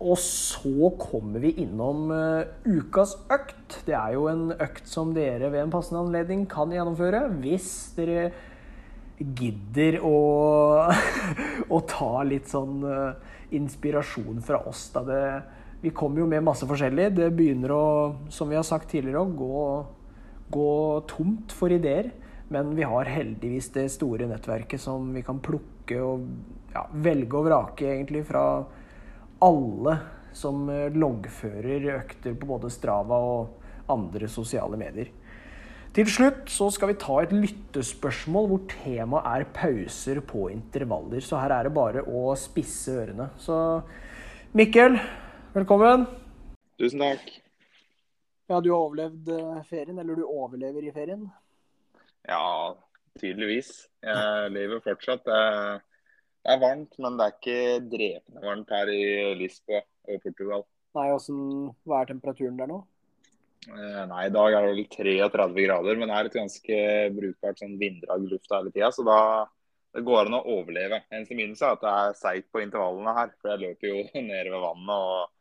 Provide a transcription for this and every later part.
Og så kommer vi innom uh, ukas økt. Det er jo en økt som dere ved en passende anledning kan gjennomføre hvis dere gidder å, å ta litt sånn uh, inspirasjon fra oss. Da det, vi kommer jo med masse forskjellig. Det begynner å, som vi har sagt tidligere, å gå, gå tomt for ideer. Men vi har heldigvis det store nettverket som vi kan plukke og ja, velge og vrake egentlig fra alle som eh, loggfører økter på både Strava og andre sosiale medier. Til slutt så skal vi ta et lyttespørsmål hvor temaet er pauser på intervaller. Så her er det bare å spisse ørene. Så Mikkel, velkommen. Tusen takk. Ja, du har overlevd eh, ferien, eller du overlever i ferien? Ja, tydeligvis. Jeg lever fortsatt. Det er varmt, men det er ikke drepende varmt her i Lisboa og Portugal. Nei, hvordan, Hva er temperaturen der nå? Eh, nei, I dag er det vel 33 grader, men det er et ganske brukbart sånn vinddrag i lufta hele tida. Så da det går an å overleve. Eneste minus er at det er seigt på intervallene her. For jeg løper jo nede ved vannet og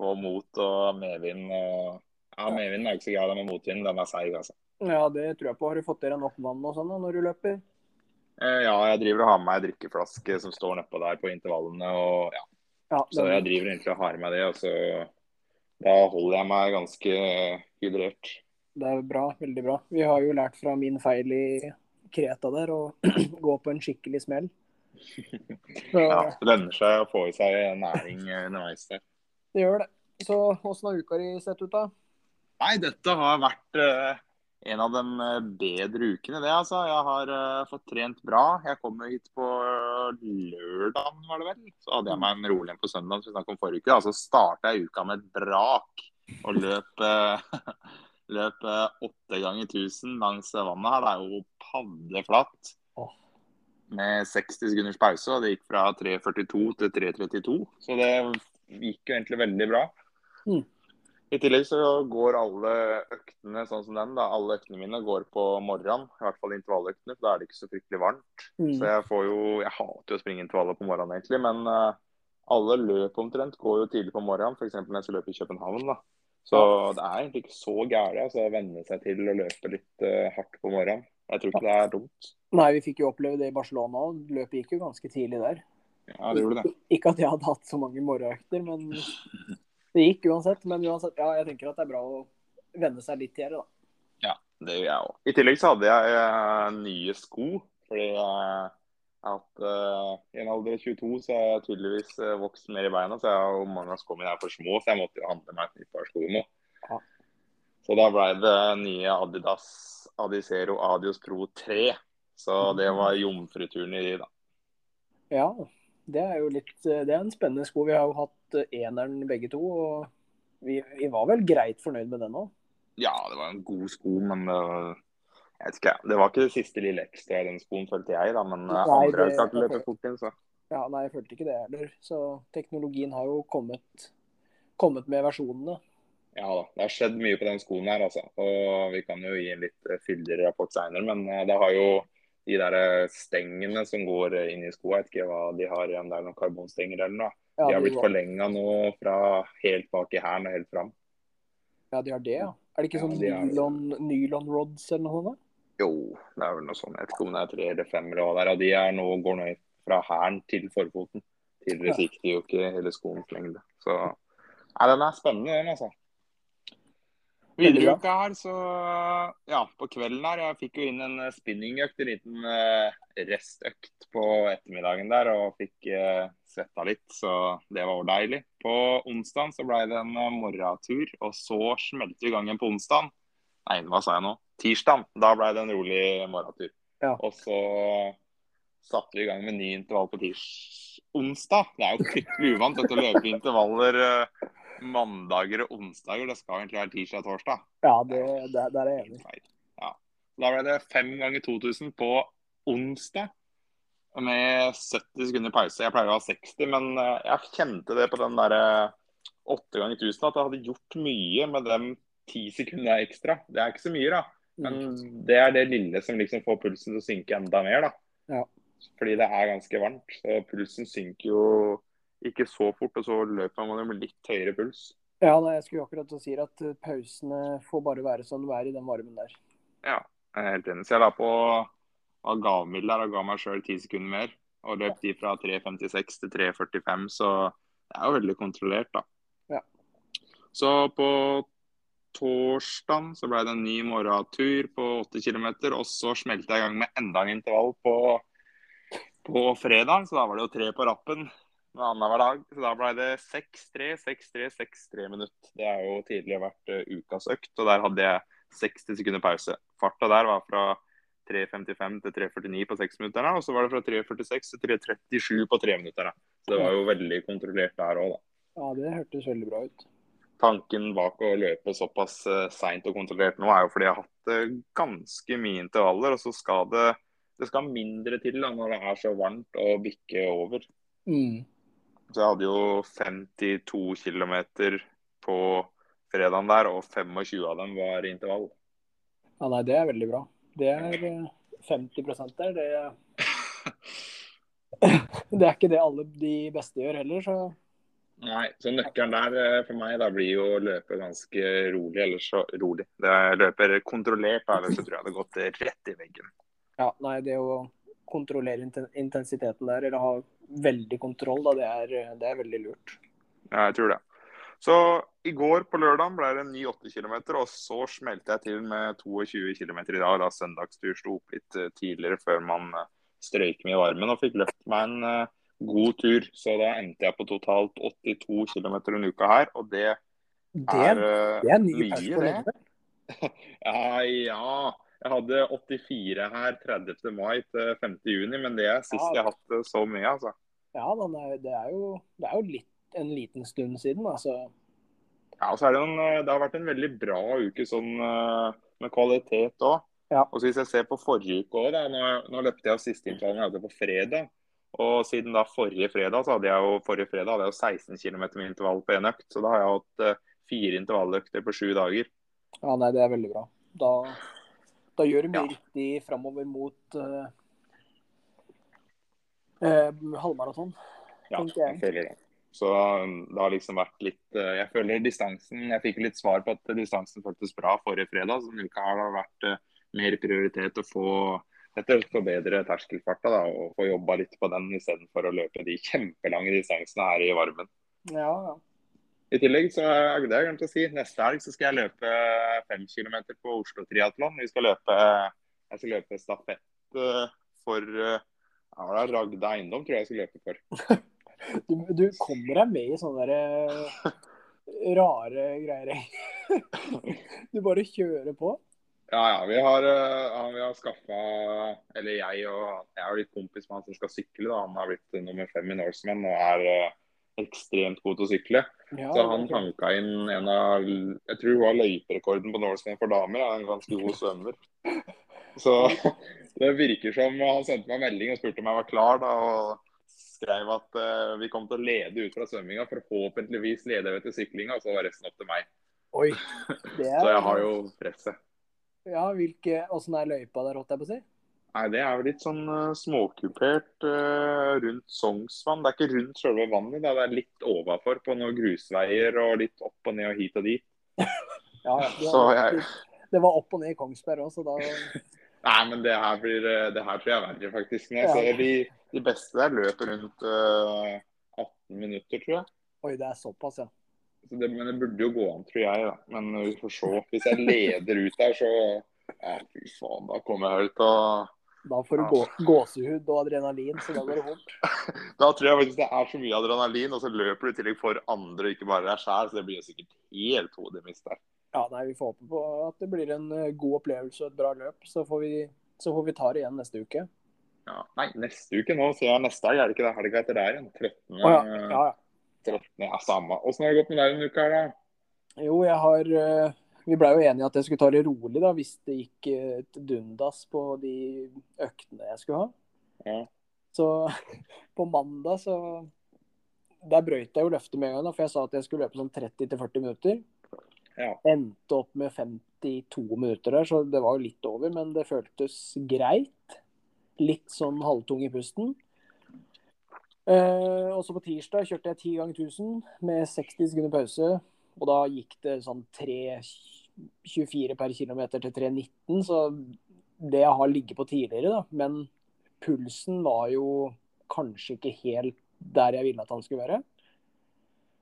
får mot og medvind. Og... Ja, medvinden er ikke så grei, men motvinden den er seig, altså. Ja, det tror jeg på. Har du fått dere nok vann og sånn når du løper? Eh, ja, jeg driver og har med meg drikkeflaske som står nedpå der på intervallene. og ja. ja så jeg driver egentlig og har med det. og så Da holder jeg meg ganske hydrert. Det er bra, veldig bra. Vi har jo lært fra min feil i Kreta der å gå på en skikkelig smell. Så, ja, det lønner seg å få i seg næring underveis der. Det gjør det. Så åssen har uka di sett ut, da? Nei, dette har vært uh, en av de eh, bedre ukene, det. altså. Jeg har uh, fått trent bra. Jeg kom hit på lørdag, var det vel. Så hadde jeg meg en rolig en på søndag, som vi snakket om forrige uke. Altså starta jeg uka med et brak og løp, uh, løp åtte ganger 1000 langs vannet her. Det er jo paddeflatt. Med 60 sekunders pause, og det gikk fra 3.42 til 3.32. Så det gikk jo egentlig veldig bra. Mm. I tillegg så går alle øktene sånn som den. da, Alle øktene mine går på morgenen. I hvert fall intervalløktene, for da er det ikke så fryktelig varmt. Mm. Så jeg får jo Jeg hater jo å springe intervaller på morgenen, egentlig. Men uh, alle løp omtrent går jo tidlig på morgenen. F.eks. når jeg skal løpe i København. da. Så det er egentlig ikke så gærent altså, å venne seg til å løpe litt uh, hardt på morgenen. Jeg tror ikke det er dumt. Nei, vi fikk jo oppleve det i Barcelona òg. Løpet gikk jo ganske tidlig der. Ja, det gjorde det. Ikke at jeg hadde hatt så mange morgenøkter, men det gikk uansett. Men uansett, ja, jeg tenker at det er bra å venne seg litt til det, da. Ja, det gjør jeg òg. I tillegg så hadde jeg uh, nye sko. Fordi uh, at uh, i en alder av 22 så har jeg tydeligvis vokst mer i beina. Så jeg har jo mange av skoene mine er for små, så jeg måtte jo handle meg et nytt par sko nå. Ja. Så da ble det nye Adidas Adicero Adios Pro 3. Så det mm. var jomfruturen i de, da. Ja, det er jo litt Det er en spennende sko. Vi har jo hatt eneren begge to. og vi, vi var vel greit fornøyd med den òg? Ja, det var en god sko, men uh, jeg vet ikke, det var ikke det siste lille ekstra i den skoen, følte jeg. da, Men uh, nei, andre har ikke løpe fort inn, så. Ja, nei, jeg følte ikke det heller. Så teknologien har jo kommet, kommet med versjonene. Ja da, det har skjedd mye på den skoen her, altså. Og vi kan jo gi en litt fyldigere rapport seinere, men det har jo de der stengene som går inn i skoa, jeg vet ikke hva de har, om det er noen karbonstenger eller noe. Ja, de har blitt forlenga nå fra helt bak i hæren og helt fram. Ja, de har det, ja. Er det ikke sånn ja, nylon, nylon, rods eller noe sånt? Jo, det er vel noe sånt. Jeg vet ikke om det er tre eller fem eller hva det er. Og de er nå, går nå fra hæren til forfoten. Tidligere fikk de jo ikke hele skoens lengde. Så nei, den er spennende, den, altså. Videre i uka her, så ja, på kvelden her Jeg fikk jo inn en spinningøkt, en liten uh, restøkt på ettermiddagen der. Og fikk eh, svetta litt, så det var deilig. På onsdag så ble det en eh, morgentur, og så smelte vi i gang igjen på onsdag. Nei, hva sa jeg nå? Tirsdag. Da ble det en rolig morgentur. Ja. Og så satte vi i gang med ny intervall på tirs onsdag. Det er jo fryktelig uvant å løpe intervaller mandager og onsdager. Det skal egentlig være tirsdag og torsdag. Ja, det, det, der er jeg enig. Ja. Da ble det fem ganger 2000 på onsdag med 70 sekunder pause. Jeg pleier å ha 60, men eh, jeg kjente det på den derre åtte ganger 1000 at jeg hadde gjort mye med de ti sekundene ekstra. Det er ikke så mye, da. Men det er det lille som liksom får pulsen til å synke enda mer, da. Ja. Fordi det er ganske varmt. Så pulsen synker jo ikke så fort, og så løper man med litt høyere puls. Ja, nei, jeg skulle akkurat si at eh, pausene får bare være som de er i den varmen der. Ja, jeg er helt enig. Så jeg la på der og ga meg sjøl ti sekunder mer. Og løp de fra 3.56 til 3.45, så det er jo veldig kontrollert, da. Ja. Så på torsdag så ble det en ny morgentur på 8 km, og så smelte jeg i gang med enda en intervall på, på fredag. Så da var det jo tre på rappen annenhver dag. Så da ble det 6-3, 6-3, 6-3 minutt. Det har jo tidligere vært uh, ukas økt, og der hadde jeg 60 sekunder pause. Farta der var fra 3.55 til 3.49 på 6 minutter, og så var det fra 3.46 til 3.37 på 3 minutter. Så det var jo veldig kontrollert der òg, da. Ja, det hørtes veldig bra ut. Tanken bak å løpe såpass uh, seint og kontrollert nå, er jo fordi jeg har hatt uh, ganske mye intervaller, og så skal det, det skal mindre til da, når det er så varmt og bikke over. Mm. Så jeg hadde jo 52 km på fredagen der, og 25 av dem var intervall. Ja, nei, det er veldig bra. Det er eh, 50 der. Det, det er ikke det alle de beste gjør heller, så Nei, så nøkkelen der eh, for meg da blir jo å løpe ganske rolig, eller så rolig. Det er løper kontrollert, da, ellers så tror jeg det hadde gått rett i veggen. Ja, nei, det å kontrollere intensiteten der, eller ha veldig kontroll, da, det er, det er veldig lurt. Ja, jeg tror det. Så i går på lørdag ble det en ny 8 km, og så smelte jeg til med 22 km i dag. Da søndagstur sto opp litt eh, tidligere før man eh, strøyk med varmen, og fikk løpt meg en eh, god tur. Så da endte jeg på totalt 82 km en uke her, og det Det, er det er mye, det. Ja, ja. Jeg hadde 84 her 30. mai til 5. juni, men det er sist Ja. jeg har hatt det så mye, altså. Ja, det er, jo, det er jo litt, en liten stund siden, altså. Ja, og så er det, en, eh, det har vært en veldig bra uke sånn eh, med kvalitet òg. Ja. Og så hvis jeg ser på forrige uke òg, nå, nå løpte jeg siste intervallen jeg hadde på fredag. Og siden da forrige fredag, så hadde jeg jo forrige fredag hadde jeg jo 16 km med intervall på én økt. Så da har jeg hatt eh, fire intervalløkter på sju dager. Ja, nei, det er veldig bra. Da, da gjør du mye Ja. riktig framover mot uh, uh, halvmaraton. Ja, Tenker jeg. føler det. Så um, det har liksom vært litt eh, Jeg føler distansen Jeg fikk litt svar på at distansen føltes bra forrige fredag. Så det har vært mer prioritet å få rett og forbedre terskelfarta da, og få jobba litt på den istedenfor å løpe de kjempelange distansene her i varmen. Ja, ja. I tillegg så er det jeg glemte å si, neste helg så skal jeg løpe fem km på Oslo Triatlon. Vi skal løpe, jeg skal løpe stafett eh, for eh, ja, det er Ragde Eiendom, tror jeg jeg skal løpe for. Du, du kommer deg med i sånne der, eh, rare greier. Du bare kjører på. Ja, ja. Vi har, ja, vi har skaffa Eller jeg og jeg jo litt kompis med han som skal sykle. da. Han har blitt nummer fem i Norseman og er ekstremt god til å sykle. Ja, Så han det hanka inn en av Jeg tror hun har løyperekorden på Norseman for damer. Er en ganske god svømmer. Så det virker som Han sendte meg en melding og spurte om jeg var klar. da, og skrev at uh, vi kom til å lede ut fra svømminga. Forhåpentligvis leder vi til syklinga, og så var resten opp til meg. Oi. Det er, Så jeg har jo presset. Ja, hvilke, Åssen er løypa der, holdt jeg på å si? Nei, det er jo litt sånn uh, småkupert uh, rundt Sognsvann. Det er ikke rundt selve vannet, det er litt overfor på noen grusveier og litt opp og ned og hit og dit. Ja, ja. Det, Så var, jeg det var opp og ned i Kongsberg òg, så da Nei, men det her, blir, eh, det her tror jeg er verre, faktisk. Når jeg Ja. ser de, de beste der løper rundt uh, 18 minutter, tror jeg. Oi, det er såpass, ja. Så det, men det burde jo gå an, tror jeg. da. Men vi får se. Hvis jeg leder ut der, så ja, fy faen, da kommer jeg til å Da får du gå, gåsehud og adrenalin, så da går det fort. Da tror jeg faktisk det er så mye adrenalin, og så løper du i tillegg for andre, ikke bare deg sjæl. Så det blir jo sikkert helt hodemist der. Ja, nei, Vi får håpe på at det blir en eh, god opplevelse og et bra løp. Så får vi, så får vi ta det igjen neste uke. Ja. Nei, neste uke nå, sier jeg neste helg, er det ikke det helga etter der igjen? 13. Å ja. ja, ja. 13. Ja, samme. Åssen har det gått med deg denne uka her, da? Jo, jeg har eh, Vi blei jo enige at jeg skulle ta det rolig da, hvis det gikk eh, et dundas på de øktene jeg skulle ha. Ja. Så på mandag så Der brøyt jeg jo løftet med en gang, da, for jeg sa at jeg skulle løpe sånn 30-40 minutter. Ja. Endte opp med 52 minutter der, så det var jo litt over, men det føltes greit. Litt sånn halvtung i pusten. Eh, og så på tirsdag kjørte jeg 10 ganger 1000 med 60 sekunder pause. Og da gikk det sånn 3,24 per km til 3,19, så det jeg har ligget på tidligere, da. Men pulsen var jo kanskje ikke helt der jeg ville at han skulle være.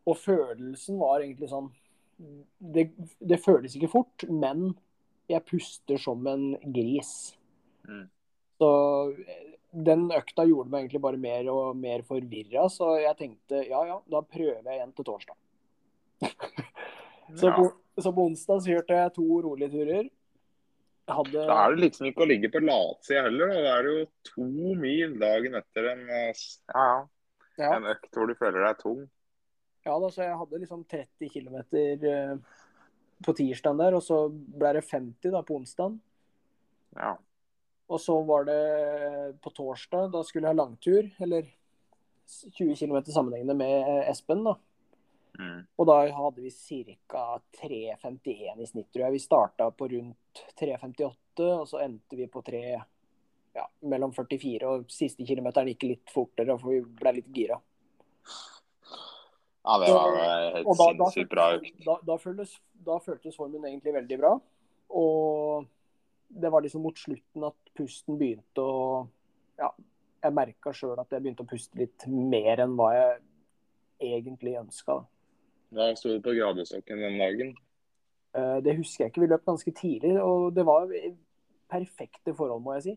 Og følelsen var egentlig sånn Det, det føles ikke fort, men jeg puster som en gris. Mm. Så eh, den økta gjorde meg egentlig bare mer og mer forvirra, så jeg tenkte ja ja, da prøver jeg igjen til torsdag. så, Ja. på, så på onsdag så kjørte jeg to rolige turer. Hadde Da er det liksom ikke å ligge på latsida heller. Da. Da er det jo to mil dagen etter en, eh, ja, ja, ja, en økt hvor du føler deg tung. ja, da, så jeg hadde liksom 30 km eh, på tirsdagen der, og så ble det 50 da på onsdagen. Ja. Og så var det på torsdag, da skulle jeg ha langtur, eller 20 km sammenhengende med Espen, da. Mm. Og da hadde vi ca. 3,51 i snitt, tror jeg. Vi starta på rundt 3,58, og så endte vi på 3, ja, mellom 44, og siste kilometeren gikk litt fortere, for vi ble litt gira. ja, det var helt sinnssykt bra økt. da, da, føltes, da føltes formen egentlig veldig bra. Og det var liksom mot slutten at pusten begynte å Ja, jeg merka sjøl at jeg begynte å puste litt mer enn hva jeg egentlig ønska. Hva sto det på gradestokken den dagen? Eh, Det husker jeg ikke. Vi løp ganske tidlig, og det var perfekte forhold, må jeg si.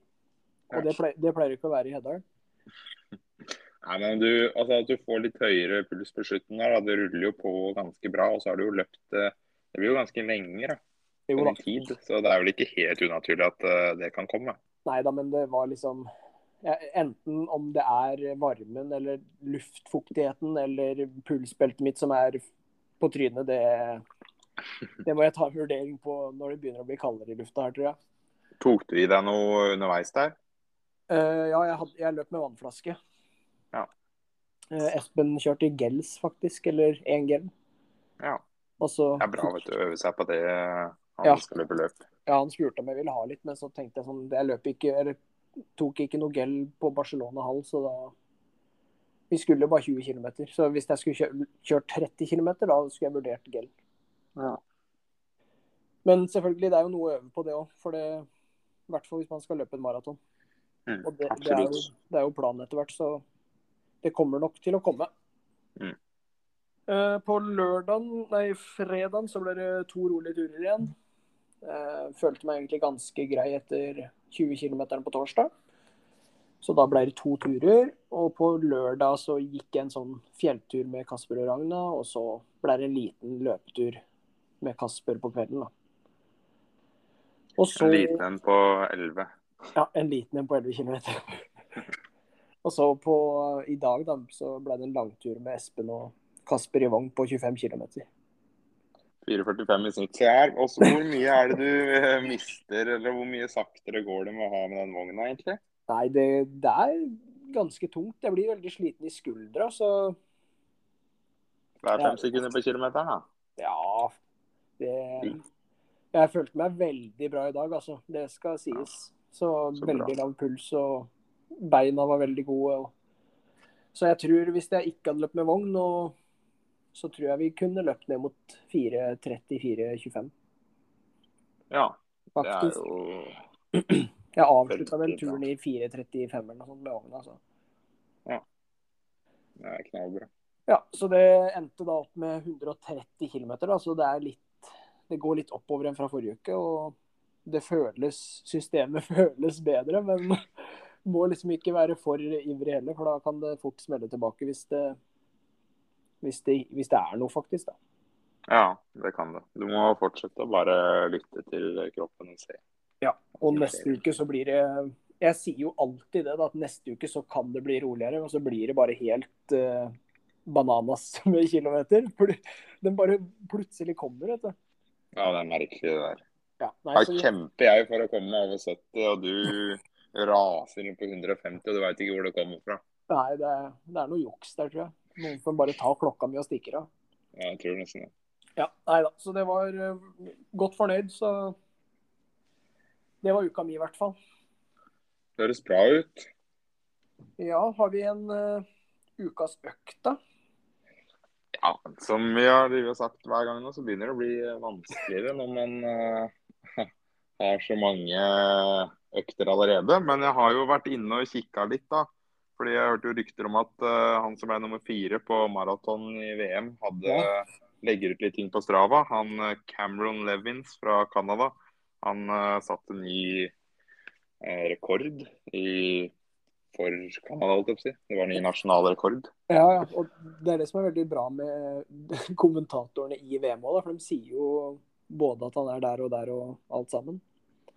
Og det pleier, det pleier ikke å være i Heddal. Nei, men du, altså At du får litt høyere puls på slutten, der, da, det ruller jo på ganske bra. Og så har du jo løpt eh, Det blir jo ganske lenge da, Jo er da. en tid. Så det er vel ikke helt unaturlig at eh, det kan komme. Nei da, men det var liksom ja, Enten om det er varmen eller luftfuktigheten eller pulsbeltet mitt som er på trynet, det, det må jeg ta en vurdering på når det begynner å bli kaldere i lufta her, tror jeg. Tok du i deg noe underveis der? Uh, ja, jeg, had, jeg løp med vannflaske. Ja. Uh, Espen kjørte i gels, faktisk. Eller én gel. Ja. Så Det er bra vet du, å øve seg på det. eh, Han Ja. skal løpe løp. Ja, han spurte om jeg ville ha litt, men så tenkte jeg sånn Jeg løp ikke, eller tok ikke noe gel på Barcelona hall, så da Vi skulle bare 20 km. Så hvis jeg skulle kjørt, kjørt 30 km, da skulle jeg vurdert gel. Ja. Men selvfølgelig, det er jo noe å øve på det òg. For det I hvert fall hvis man skal løpe en maraton. Mm, Og det, det, er jo, det er jo planen etter hvert, så det kommer nok til å komme. Mm. Uh, på lørdagen, nei, fredagen så ble det to rolige turer igjen. Uh, følte meg egentlig ganske grei etter 20 km på torsdag. Så da ble det to turer. Og på lørdag så gikk jeg en sånn fjelltur med Kasper og Ragna, og så ble det en liten løpetur med Kasper på kvelden. da. Og så, En liten en på 11. ja, en liten en på 11 km. og så på, i dag da, så ble det en langtur med Espen og Kasper i vogn på 25 km. 4,45 i snitt. Se. Og så hvor mye er det du eh, mister, eller hvor mye saktere går det med å ha med den vogna, egentlig? Nei, det, det er ganske tungt. Jeg blir veldig sliten i skuldra, så Det er fem sekunder på kilometeren, da. ja det, Jeg følte meg veldig bra i dag, altså. Det skal sies. Så, Så veldig lav puls, og beina var veldig gode. Og... Så jeg tror hvis jeg ikke hadde løpt med vogn, og... så tror jeg vi kunne løpt ned mot 4.34,25. Ja, det er jo Jeg avslutta vel turen i 4.35 eller noe sånt med ovnen, Altså. det er knallbra. Ja, så det endte da opp med 130 km, da, så det er litt Det går litt oppover enn fra forrige uke, og det føles Systemet føles bedre, men må liksom ikke være for ivrig heller, for da kan det fort smelle tilbake hvis det hvis det, hvis det er noe, faktisk. da. Ja, det kan det. Du må fortsette å bare lytte til kroppen og se. Ja, og neste uke så blir det Jeg sier jo alltid det, da, at neste uke så kan det bli roligere, og så blir det bare helt uh, bananas med kilometer. For den bare plutselig kommer, vet du. Ja, det er merkelig det der. Ja, nei, Her så, kjemper jeg for å komme meg over 70, og du raser inn på 150, og du veit ikke hvor det kommer fra. nei det, er, det er noe juks der, tror jeg. Noen som bare tar klokka mi og stikker av. Ja, jeg tror nesten det. Ja, nei da. Så det var eh, godt fornøyd, så det var uka mi, i hvert fall. Det Høres bra ut. Ja, har vi en uh, ukas økt, da? Ja, som vi har sagt hver gang nå, så begynner det å bli vanskeligere når man uh, har så mange økter allerede. Men jeg har jo vært inne og kikka litt, da. Fordi jeg hørte jo rykter om at uh, han som ble nummer fire på maraton i VM, hadde legger ut litt ting på Strava. Han eh, Cameron Levins fra Canada, han uh, satte ny uh, rekord i for Canada, holdt jeg på å si. Det var ny nasjonal rekord. Ja, ja. Og det er det som er veldig bra med kommentatorene i VM òg, for de sier jo både at han er der og der og alt sammen.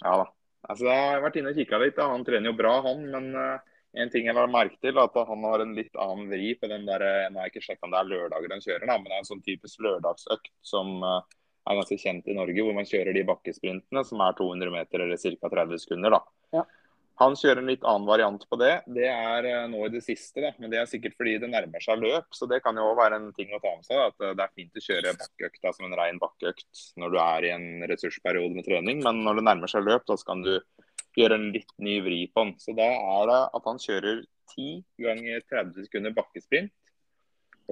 Ja da. Altså, jeg har vært inne og kikka litt. Da. Han trener jo bra, han. Men uh, en ting jeg la merke til, er at han har en litt annen vri på den der eh, Nå har jeg ikke sjekka om det er lørdager han kjører, da, men det er en sånn typisk lørdagsøkt som uh, er ganske kjent i Norge, hvor man kjører de bakkesprintene som er 200 meter eller ca. 30 sekunder. da. Ja. Han kjører en litt annen variant på det. Det er uh, nå i det siste, da. Men det er sikkert fordi det nærmer seg løp. Så det kan jo også være en ting å ta med seg. Da. At uh, det er fint å kjøre bakkeøkta som en ren bakkeøkt når du er i en ressursperiode med trening. Men når det nærmer seg løp, da skal du gjøre en litt ny vri på den. Så da er det at han kjører 10 ganger 30 sekunder bakkesprint.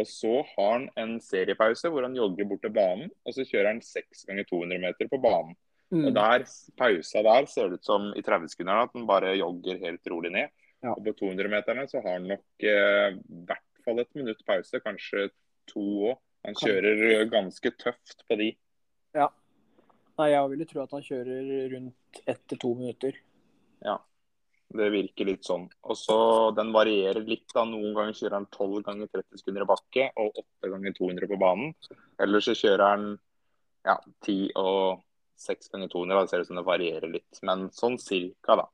Og så har han en seriepause hvor han jogger bort til banen. Og så kjører han 6 ganger 200 meter på banen. Mm. Og der, pausa der ser det ut som i 30-sekunderne at han bare jogger helt rolig ned. Ja. Og på 200-meterne så har han nok eh, hvert fall et minutt pause, kanskje to òg. Han kjører eh, ganske tøft på de. Nei, jeg ville tro at han kjører rundt ett til to minutter. Det virker litt sånn. Og så Den varierer litt. da. Noen ganger kjører han 12 ganger 30 sekunder i bakke og 8 ganger 200 på banen. Eller så kjører han ja, 10 og 6 ganger 200. Da ser det ut som det varierer litt. Men sånn cirka, da.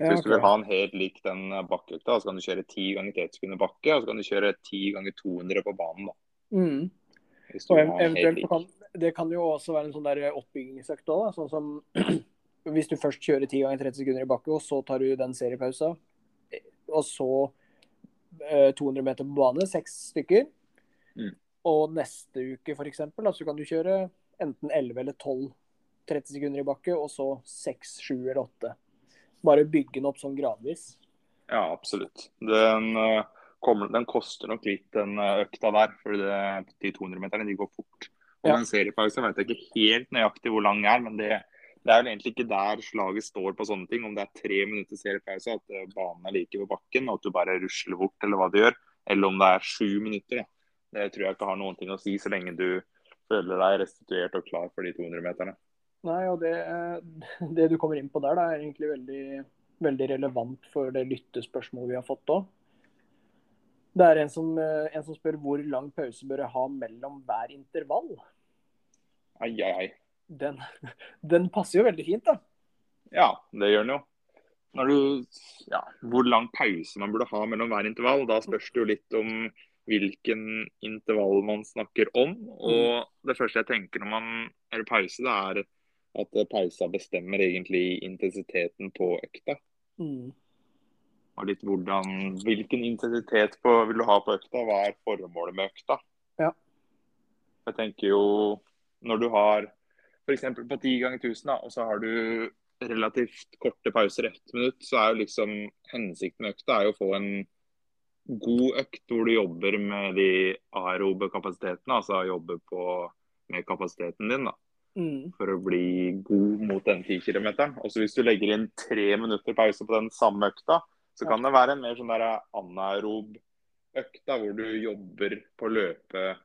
Ja, hvis du vil ha en helt lik den bakkeøkta, så kan du kjøre 10 ganger 30 sekunder bakke, og så kan du kjøre 10 ganger 200 på banen. da. Mm. Hvis du Og vil ha en helt eventuelt kan, det kan jo også være en sånn der oppbyggingsøkt òg, sånn som hvis du først kjører 10 ganger 30 sekunder i bakke, og så tar du den seriepausa, eh, og så eh, 200 meter på bane, seks stykker. Mm. Og neste uke da, så kan du kjøre enten 11 eller 12 30 sekunder i bakke, og så 6, 7 eller 8. Bare bygge den opp sånn gradvis. Ja, absolutt. Den, eh, kommer, den koster nok litt, den eh, økta der. For de 200-meterne de går fort. Og Ja. den seriepausen vet jeg ikke helt nøyaktig hvor lang den er, men det, det er vel egentlig ikke der slaget står på sånne ting. Om det er tre minutter seriepause, at eh, banen er like ved bakken, og at du bare rusler bort, eller hva du gjør. Eller om det er sju minutter. Ja. Det tror jeg ikke har noen ting å si, så lenge du føler deg restituert og klar for de 200-meterne. Nei, og det, eh, det du kommer inn på der, er egentlig veldig, veldig relevant for det lyttespørsmålet vi har fått òg. Det er en som, eh, en som spør hvor lang pause bør jeg ha mellom hver intervall. Ai, ai, ai. Den, den passer jo veldig fint, da. Ja, det gjør den jo. Du, ja, hvor lang pause man burde ha mellom hver intervall, da spørs det jo litt om hvilken intervall man snakker om. Og det første jeg tenker når man gjør pause, det er at pausa bestemmer egentlig intensiteten på økta. Mm. Og litt hvordan, hvilken intensitet på, vil du ha på økta, hva er formålet med økta? Ja. Jeg tenker jo, når du har f.eks. på 10 ganger 1000, da, og så har du relativt korte pauser ett minutt, så er jo liksom hensikten med økta er jo å få en god økt hvor du jobber med de aerobe kapasitetene, altså jobber på, med kapasiteten din da, Mm. for å bli god mot den 10 km. Og så hvis du legger inn tre minutter pause på den samme økta, så kan det være en mer sånn der anaerob økt hvor du jobber på løpet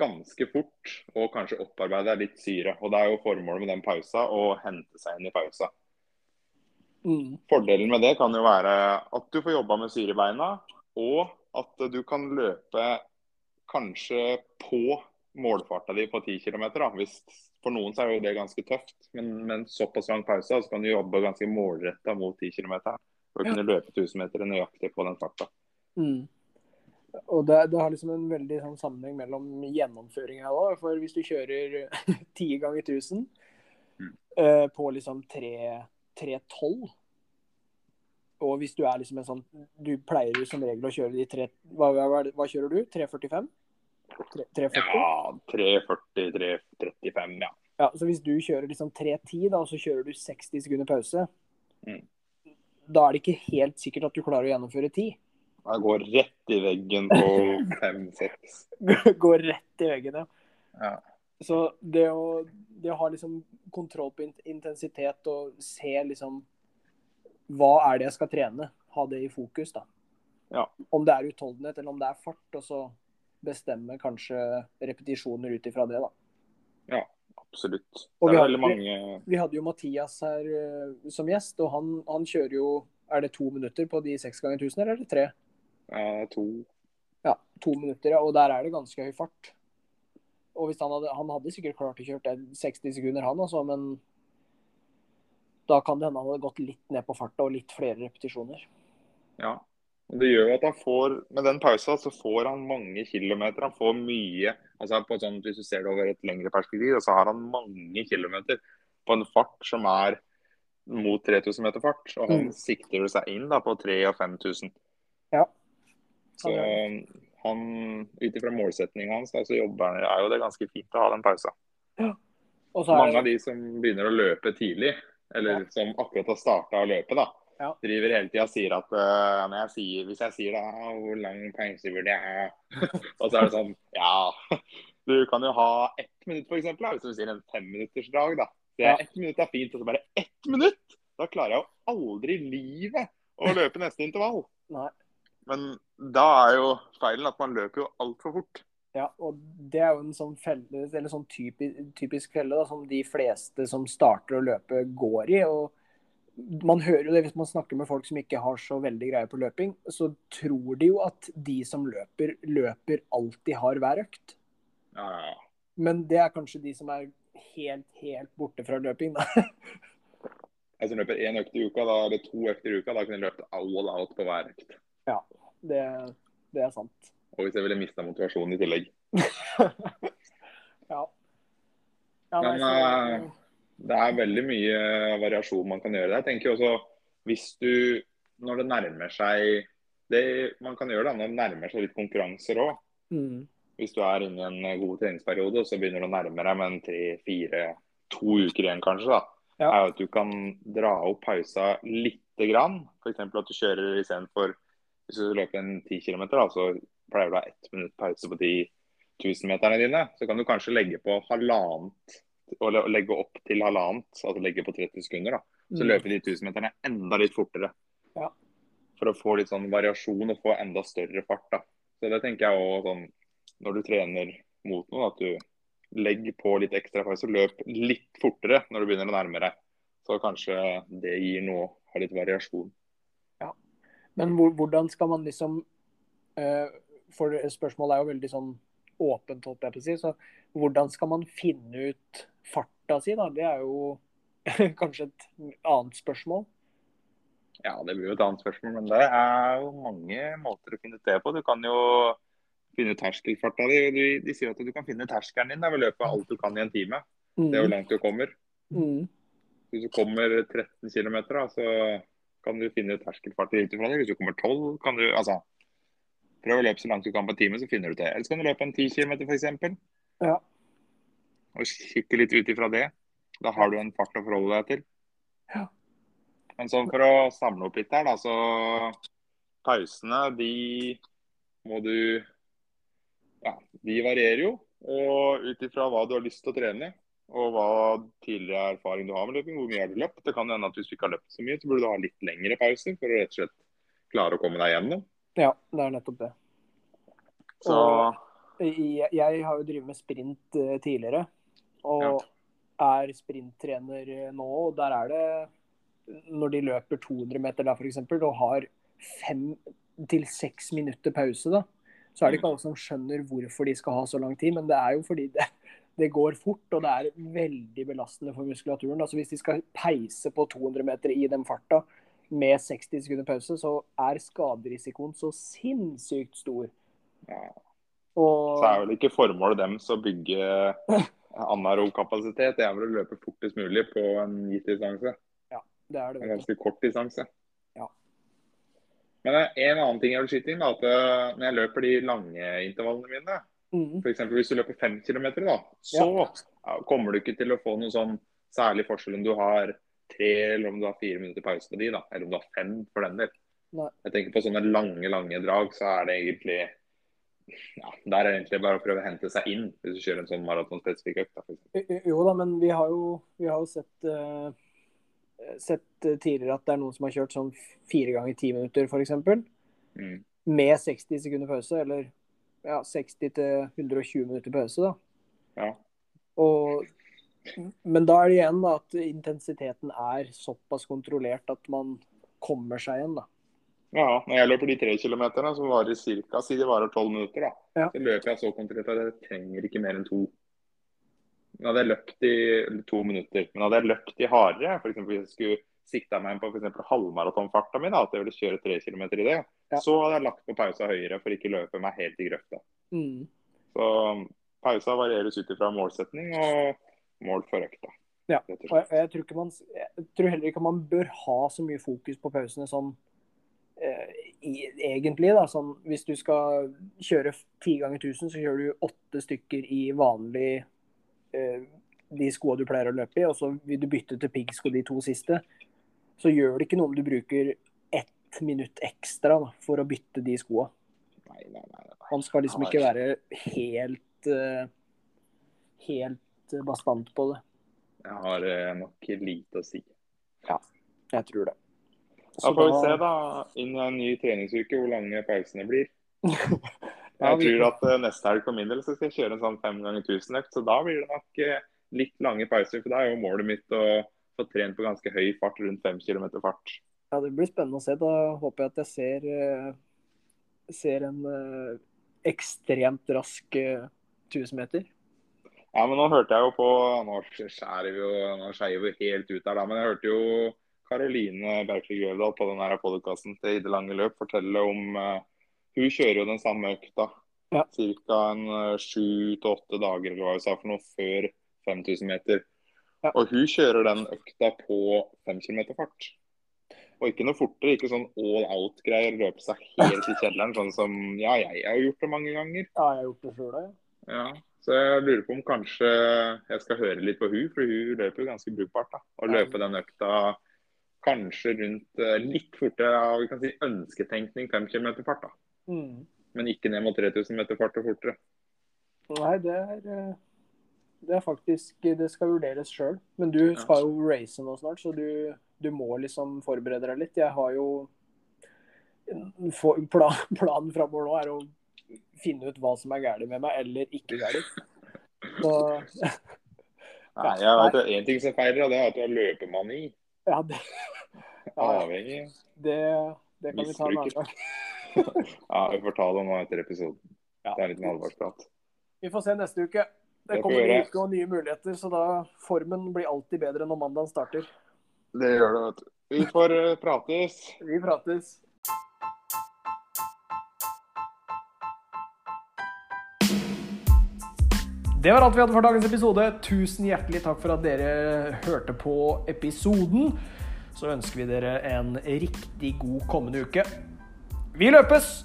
ganske fort og kanskje opparbeide litt syre. Og Det er jo formålet med den pausa å hente seg inn i pausa. Mm. Fordelen med det kan jo være at du får jobba med syre i beina, og at du kan løpe kanskje på målfarta di på 10 km. For noen så er jo det ganske tøft, men med en såpass lang pause så kan du jobbe ganske målretta mot 10 km. For å Ja. kunne løpe 1000 meter nøyaktig på den farta. Mm. Og det, det har liksom en veldig sånn sammenheng mellom gjennomføringa òg. For hvis du kjører ti ganger 1000 Mm. eh, på liksom 3.12 Og hvis du er liksom en sånn Du pleier jo som regel å kjøre de tre Hva, hva, hva kjører du? 3.45? 3.40? Ja, 3.40, 3.35, ja. Ja, så hvis du kjører liksom 3.10, da, og så kjører du 60 sekunder pause, Mm. da er det ikke helt sikkert at du klarer å gjennomføre 10. Jeg går rett i veggen på 5-6. Går rett i veggen, ja. Ja. Så det å, det å ha liksom kontroll på intensitet og se liksom Hva er det jeg skal trene? Ha det i fokus, da. Ja. Om det er utholdenhet eller om det er fart, og så bestemme kanskje repetisjoner ut ifra det, da. ja, absolutt. Og Det vi veldig mange Vi hadde jo Mathias her uh, som gjest, og han, han kjører jo Er det to minutter på de seks ganger 1000, eller er det tre? Ja, to Ja, to minutter, ja. Og der er det ganske høy fart. Og hvis han hadde, han hadde sikkert klart å kjøre 60 sekunder, han altså, men da kan det hende han hadde gått litt ned på farta og litt flere repetisjoner. Ja. Det gjør jo at han får, med den pausa, så får han mange kilometer. Han får mye altså på sånn, Hvis du ser det over et lengre perspektiv, så har han mange kilometer på en fart som er mot 3000 meter fart. Og han Mm. sikter seg inn da på 3000 og 5000. Ja. Så Han han, ut ifra målsettinga hans, da, så jobber er jo det ganske fint å ha den pausa. Ja. Mange av de som begynner å løpe tidlig, eller som akkurat har starta å løpe, da, Ja. driver hele tida og sier at uh, jeg sier, hvis jeg sier da, «Ah, hvor lang pause burde jeg ha? og så er det sånn Ja, du kan jo ha ett minutt, f.eks. Hvis du sier en femminuttersdrag, da. Det er Ett minutt er fint, og så bare ett minutt! Da klarer jeg jo aldri i livet å løpe neste intervall. Nei. Men da er jo feilen at man løper jo altfor fort. Ja, og det er jo en sånn felle, eller sånn typisk, typisk felle da, som de fleste som starter å løpe, går i. og man hører jo det Hvis man snakker med folk som ikke har så veldig greie på løping, så tror de jo at de som løper, løper alltid har hver økt. Ja, ja, ja. Men det er kanskje de som er helt, helt borte fra løping, da. Jeg som løper én økt i uka, da, eller to økter i uka, da kunne jeg løpt all out på hver økt. Det, det er sant. Og hvis jeg ville mista motivasjonen i tillegg. Ja. ja Men, nei, eh, Det er veldig mye variasjon man kan gjøre der. Jeg tenker også hvis du, når det nærmer seg det, Man kan gjøre det når det nærmer seg litt konkurranser òg. mm, Hvis du er inne i en god treningsperiode så begynner du å nærme deg med en tre, fire, to uker igjen kanskje, da, Ja. er at du kan dra opp pausa lite grann. F.eks. at du kjører istedenfor Hvis du løper en 10 km, så pleier du å ha ett minutt pause på de 1000-meterne dine. Så kan du kanskje legge på halvannet og legge opp til halvannet, altså legge på 30 sekunder. da. Så mm. løper de 1000-meterne enda litt fortere. Ja. For å få litt sånn variasjon og få enda større fart. da. Så det tenker jeg også sånn når du trener mot noe, at du legger på litt ekstra pause. Løp litt fortere når du begynner å nærme deg. Så kanskje det gir noe, har litt variasjon. Men hvor, hvordan skal man liksom eh, For spørsmålet er jo veldig sånn åpent, holdt jeg på å si. Så hvordan skal man finne ut farta si, da? Det er jo kanskje et annet spørsmål. Ja, det blir jo et annet spørsmål, men det er jo mange måter å finne ut det på. Du kan jo finne terskelfarta di. De, de sier at du kan finne terskelen din da, ved å løpe alt du kan i en time. Det er hvor langt du kommer. Mm. Hvis du kommer 13 km, så kan du finne terskelfarten ut ifra det. Hvis du kommer 12, kan du altså Prøv å løpe så langt du kan på en time, så finner du det. Eller så kan du løpe en 10 km f.eks. Ja. Og kikke litt ut ifra det. Da har du en fart å forholde deg til. Ja. Men sånn for å samle opp litt her, da, så Pausene, de må du Ja, de varierer jo. Og ut ifra hva du har lyst til å trene, og hva tidligere erfaring du har med løping, hvor mye har du løpt. Det kan hende at hvis du ikke har løpt så mye, så burde du ha litt lengre pauser for å rett og slett klare å komme deg gjennom. ja, det er nettopp det. Så Jeg, jeg har jo drevet med sprint eh, tidligere, og er sprinttrener eh, nå. og Der er det, når de løper 200 meter der f.eks., og har fem til seks minutter pause, da, så er det ikke alle som skjønner hvorfor de skal ha så lang tid. Men det er jo fordi det, det går fort, og det er veldig belastende for muskulaturen. Altså Hvis de skal peise på 200 meter i den farta med 60 sekunder pause, så er skaderisikoen så sinnssykt stor. Og Så er vel ikke formålet deres å bygge anaerob kapasitet. Det er vel å løpe fortest mulig på en gitt distanse. Ja, det er det. En ganske kort distanse. Ja. Men en annen ting jeg vil skyte inn, er at eh, når jeg løper de lange intervallene mine, Mhm. f.eks. hvis du løper fem km, da, så ja, kommer du ikke til å få noen sånn særlig forskjell om du har tre eller om du har fire minutter pause på de, da, eller om du har fem for den del. Nei. Jeg tenker på sånne lange, lange drag, så er det egentlig ja, Der er det egentlig bare å prøve å hente seg inn, hvis du kjører en sånn maratonspesifikk økt. da. Jo da, men vi har jo, vi har jo sett, uh sett eh, tidligere at det er noen som har kjørt sånn fire ganger ti minutter, f.eks. Mm. Med 60 sekunder pause, eller ja, 60 til 120 minutter pause, da. Ja. Og, men da er det igjen da, at intensiteten er såpass kontrollert at man kommer seg igjen, da. Ja, når jeg løper de tre kilometerne, så varer cirka, si det varer tolv minutter, da, Ja. så løper jeg så kontrollert at jeg trenger ikke mer enn to. Men hadde jeg løpt i to minutter, men hadde jeg løpt i hardere, f.eks. hvis jeg skulle sikta meg inn på halvmaratonfarta mi, at jeg ville kjøre tre kilometer i det, Ja. så hadde jeg lagt på pausa høyere for ikke løpe meg helt i grøfta. Mm. Så pausa varieres ut ifra målsetning og mål for økta. Ja, og jeg, jeg, tror man, jeg tror heller ikke man bør ha så mye fokus på pausene sånn eh, i, egentlig. da, sånn Hvis du skal kjøre ti ganger 1000, så kjører du åtte stykker i vanlig eh, de skoa du pleier å løpe i, og så vil du bytte til piggsko de to siste. Så gjør det ikke noe om du bruker ett minutt ekstra da, for å bytte de skoa. Nei, nei, nei, nei. Skal liksom ikke være helt eh, helt bastant på det. Jeg har eh, nok lite å si. Ja, Jeg tror det. Da får vi se da, innen en ny treningsuke hvor lange pausene blir. Jeg tror at eh, neste helg for min del så skal jeg kjøre en sånn fem ganger tusen økt, så da blir det nok eh, litt lange pauser. For da er jo målet mitt å få trent på ganske høy fart, rundt fem km fart. Ja, Det blir spennende å se. Da håper jeg at jeg ser, eh, ser en eh, ekstremt rask eh, 1000 meter. Ja, men nå hørte jeg jo på Nå skjærer vi jo nå vi helt ut der, da. Men jeg hørte jo Karoline Berkli Grøvdal på den her podkasten til I det lange løp fortelle om uh, Hun kjører jo den samme økta Ja. ca. en eh, sju til åtte dager eller hva hun sa for noe før 5000 meter. Ja. Og hun kjører den økta på 5 km fart. Og ikke noe fortere, ikke sånn all out-greier, løpe seg helt i kjelleren, sånn som ja, jeg har gjort det mange ganger. Ja, jeg har gjort det sjøl, ja. Ja, så jeg lurer på om kanskje jeg skal høre litt på hun, for hun løper jo ganske brukbart. da. Ja. løpe den økta kanskje rundt eh, litt fortere av vi kan si, ønsketenkning 5 km fart. da. Mm. Men ikke ned mot 3000 meter fart og fortere. Nei, det er, eh, det er faktisk Det skal vurderes sjøl. Men du skal jo race nå snart, så du, du må liksom forberede deg litt. Jeg har jo for, plan, Planen framover nå er å finne ut hva som er galt med meg, eller ikke galt. Så Nei, jeg vet Én ting som feiler, og det er at du har løpemani. ja, det, ja, Avhengig. det, det kan vi ta en annen gang. Ja, Vi får ta det nå etter episoden. Ja. Det er litt en alvorsprat. Vi får se neste uke. Det kommer vi ny gjøre. og nye muligheter, så da formen blir alltid bedre når mandagen starter. Det gjør det, vet du. Vi får eh, prates. Vi prates. Det var alt vi hadde for dagens episode. Tusen hjertelig takk for at dere hørte på episoden. Så ønsker vi dere en riktig god kommende uke. Vi løpes!